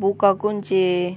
buka kunci.